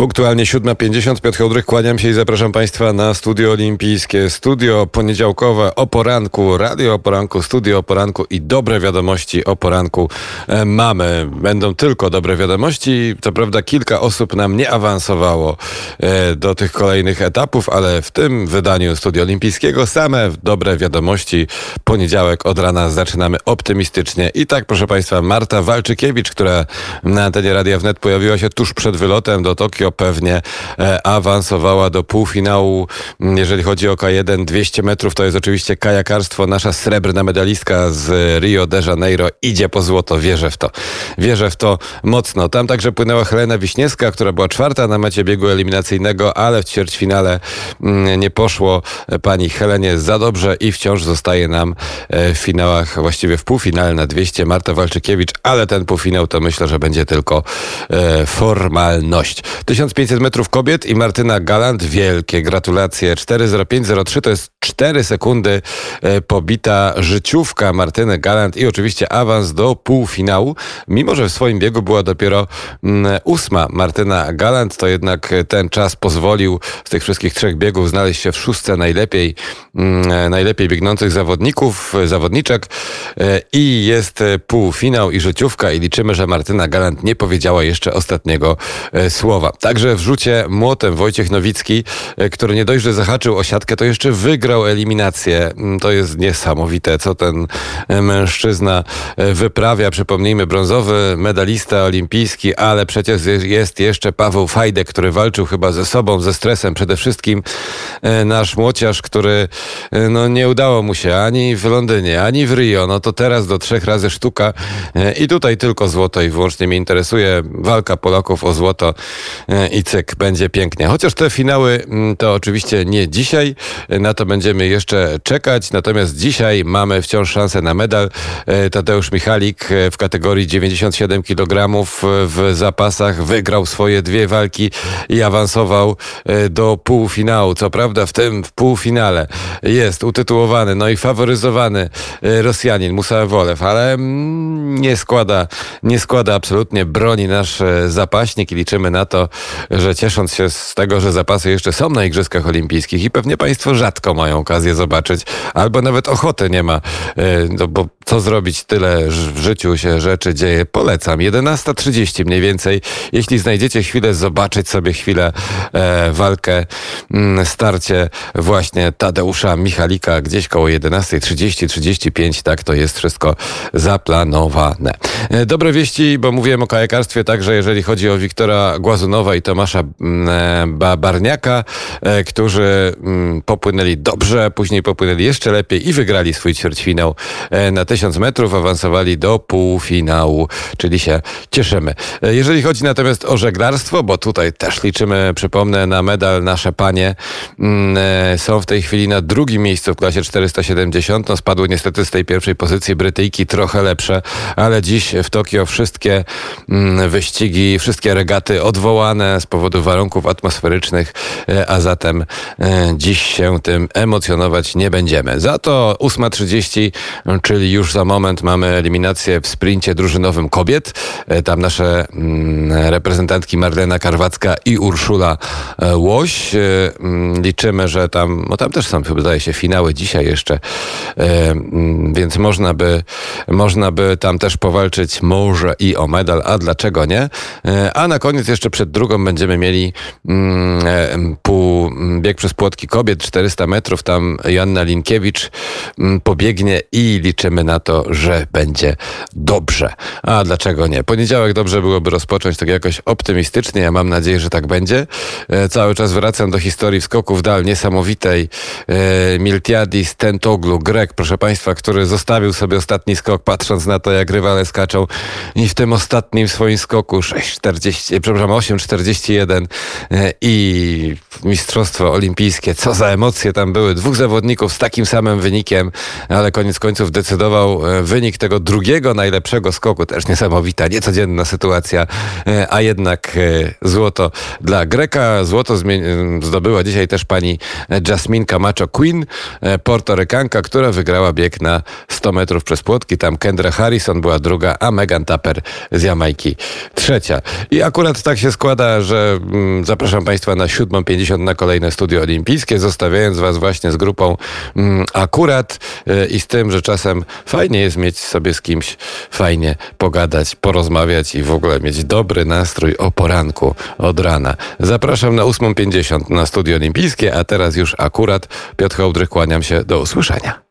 Punktualnie 7.50, Piotr Hołdrych, kłaniam się i zapraszam Państwa na Studio Olimpijskie. Studio poniedziałkowe o poranku, radio o poranku, studio o poranku i dobre wiadomości o poranku e, mamy. Będą tylko dobre wiadomości. Co prawda kilka osób nam nie awansowało e, do tych kolejnych etapów, ale w tym wydaniu Studio Olimpijskiego same dobre wiadomości. Poniedziałek od rana zaczynamy optymistycznie. I tak, proszę Państwa, Marta Walczykiewicz, która na antenie Radia Wnet pojawiła się tuż przed wylotem do Tokio, pewnie e, awansowała do półfinału. Mm, jeżeli chodzi o K1 200 metrów, to jest oczywiście kajakarstwo. Nasza srebrna medalistka z Rio de Janeiro idzie po złoto. Wierzę w to. Wierzę w to mocno. Tam także płynęła Helena Wiśniewska, która była czwarta na mecie biegu eliminacyjnego, ale w ćwierćfinale mm, nie poszło pani Helenie za dobrze i wciąż zostaje nam e, w finałach, właściwie w półfinale na 200 Marta Walczykiewicz, ale ten półfinał to myślę, że będzie tylko e, formalność. 1500 metrów kobiet i Martyna Galant. Wielkie gratulacje. 4.05.03 to jest 4 sekundy e, pobita życiówka Martyny Galant i oczywiście awans do półfinału. Mimo, że w swoim biegu była dopiero mm, ósma Martyna Galant, to jednak ten czas pozwolił z tych wszystkich trzech biegów znaleźć się w szóstce najlepiej, mm, e, najlepiej biegnących zawodników, zawodniczek e, i jest półfinał i życiówka i liczymy, że Martyna Galant nie powiedziała jeszcze ostatniego słowa. Także w rzucie młotem Wojciech Nowicki, e, który nie dość, że zahaczył o siatkę, to jeszcze wygrał eliminację. Mm, to jest niesamowite, co ten e, mężczyzna e, wyprawia. Przypomnijmy, brązowy medalista olimpijski, ale przecież jest jeszcze Paweł Fajdek, który walczył chyba ze sobą, ze stresem. Przede wszystkim nasz młociarz, który no, nie udało mu się ani w Londynie, ani w Rio. No to teraz do trzech razy sztuka i tutaj tylko złoto i wyłącznie mnie interesuje walka Polaków o złoto i cyk, będzie pięknie. Chociaż te finały mm, to oczywiście nie dzisiaj, na to będziemy jeszcze czekać, natomiast dzisiaj mamy wciąż szansę na medal. E, Tadeusz Michalik e, w kategorii 97 kg w zapasach wygrał swoje dwie walki i awansował e, do półfinału. Co prawda w tym w półfinale jest utytułowany, no i faworyzowany Rosjanin Musa Wolew, ale mm, nie składa, nie składa absolutnie broni nasz zapaśnik i liczymy na to, że ciesząc się z tego, że zapasy jeszcze są na Igrzyskach Olimpijskich i pewnie Państwo rzadko mają okazję zobaczyć, albo nawet ochoty nie ma, e, no bo co zrobić, tyle w życiu się rzeczy dzieje. Polecam. 11.30 mniej więcej. Jeśli znajdziecie chwilę, zobaczyć sobie chwilę e, walkę, mm, starcie właśnie Tadeusza Michalika gdzieś koło 11.30-35. Tak, to jest wszystko zaplanowane. E, dobre wieści, bo mówiłem o kajakarstwie także, jeżeli chodzi o Wiktora Głazunowa i Tomasza mm, e, Barniaka, e, którzy mm, popłynęli dobrze, później popłynęli jeszcze lepiej i wygrali swój ćwierćfinał na 1000 metrów, awansowali do półfinału, czyli się cieszymy. Jeżeli chodzi natomiast o żeglarstwo, bo tutaj też liczymy, przypomnę, na medal nasze panie mm, są w tej chwili na drugim miejscu w klasie 470. No, spadły niestety z tej pierwszej pozycji Brytyjki, trochę lepsze, ale dziś w Tokio wszystkie wyścigi, wszystkie regaty odwołane z powodu warunków atmosferycznych, e, a zatem e, dziś się tym emocjonować nie będziemy. Za to 8.30, czyli już za moment mamy eliminację w sprincie drużynowym kobiet. E, tam nasze mm, reprezentantki Marlena Karwacka i Urszula Łoś. Mm, liczymy, że tam, no tam też są, wydaje się, finały dzisiaj jeszcze, więc można by, można by tam też powalczyć walczyć może i o medal, a dlaczego nie? A na koniec jeszcze przed drugą będziemy mieli mm, e, bieg przez płotki kobiet, 400 metrów. Tam Joanna Linkiewicz mm, pobiegnie i liczymy na to, że będzie dobrze. A dlaczego nie? Poniedziałek dobrze byłoby rozpocząć tak jakoś optymistycznie. Ja mam nadzieję, że tak będzie. E, cały czas wracam do historii skoków dal niesamowitej. Miltiadis Tentoglu, Grek, proszę Państwa, który zostawił sobie ostatni skok, patrząc na to, jak rywale skaczą i w tym ostatnim swoim skoku 6,40, przepraszam, 8,41 e, i Mistrzostwo Olimpijskie. Co za emocje tam były. Dwóch zawodników z takim samym wynikiem, ale koniec końców decydował e, wynik tego drugiego najlepszego skoku. Też niesamowita, niecodzienna sytuacja, e, a jednak złoto dla Greka. Złoto zdobyła dzisiaj też pani Jasmine Camacho Queen, portorykanka, która wygrała bieg na 100 metrów przez płotki. Tam Kendra Harrison była druga, a Megan Tapper z Jamajki trzecia. I akurat tak się składa, że mm, zapraszam Państwa na 7.50 na kolejne studio olimpijskie, zostawiając Was właśnie z grupą mm, akurat y, i z tym, że czasem fajnie jest mieć sobie z kimś fajnie pogadać, porozmawiać i w ogóle mieć dobry nastrój o poranku od rana. Zapraszam na 8.50 na studio olimpijskie, a teraz już akurat Piotr Hołdrych, kłaniam się, do usłyszenia.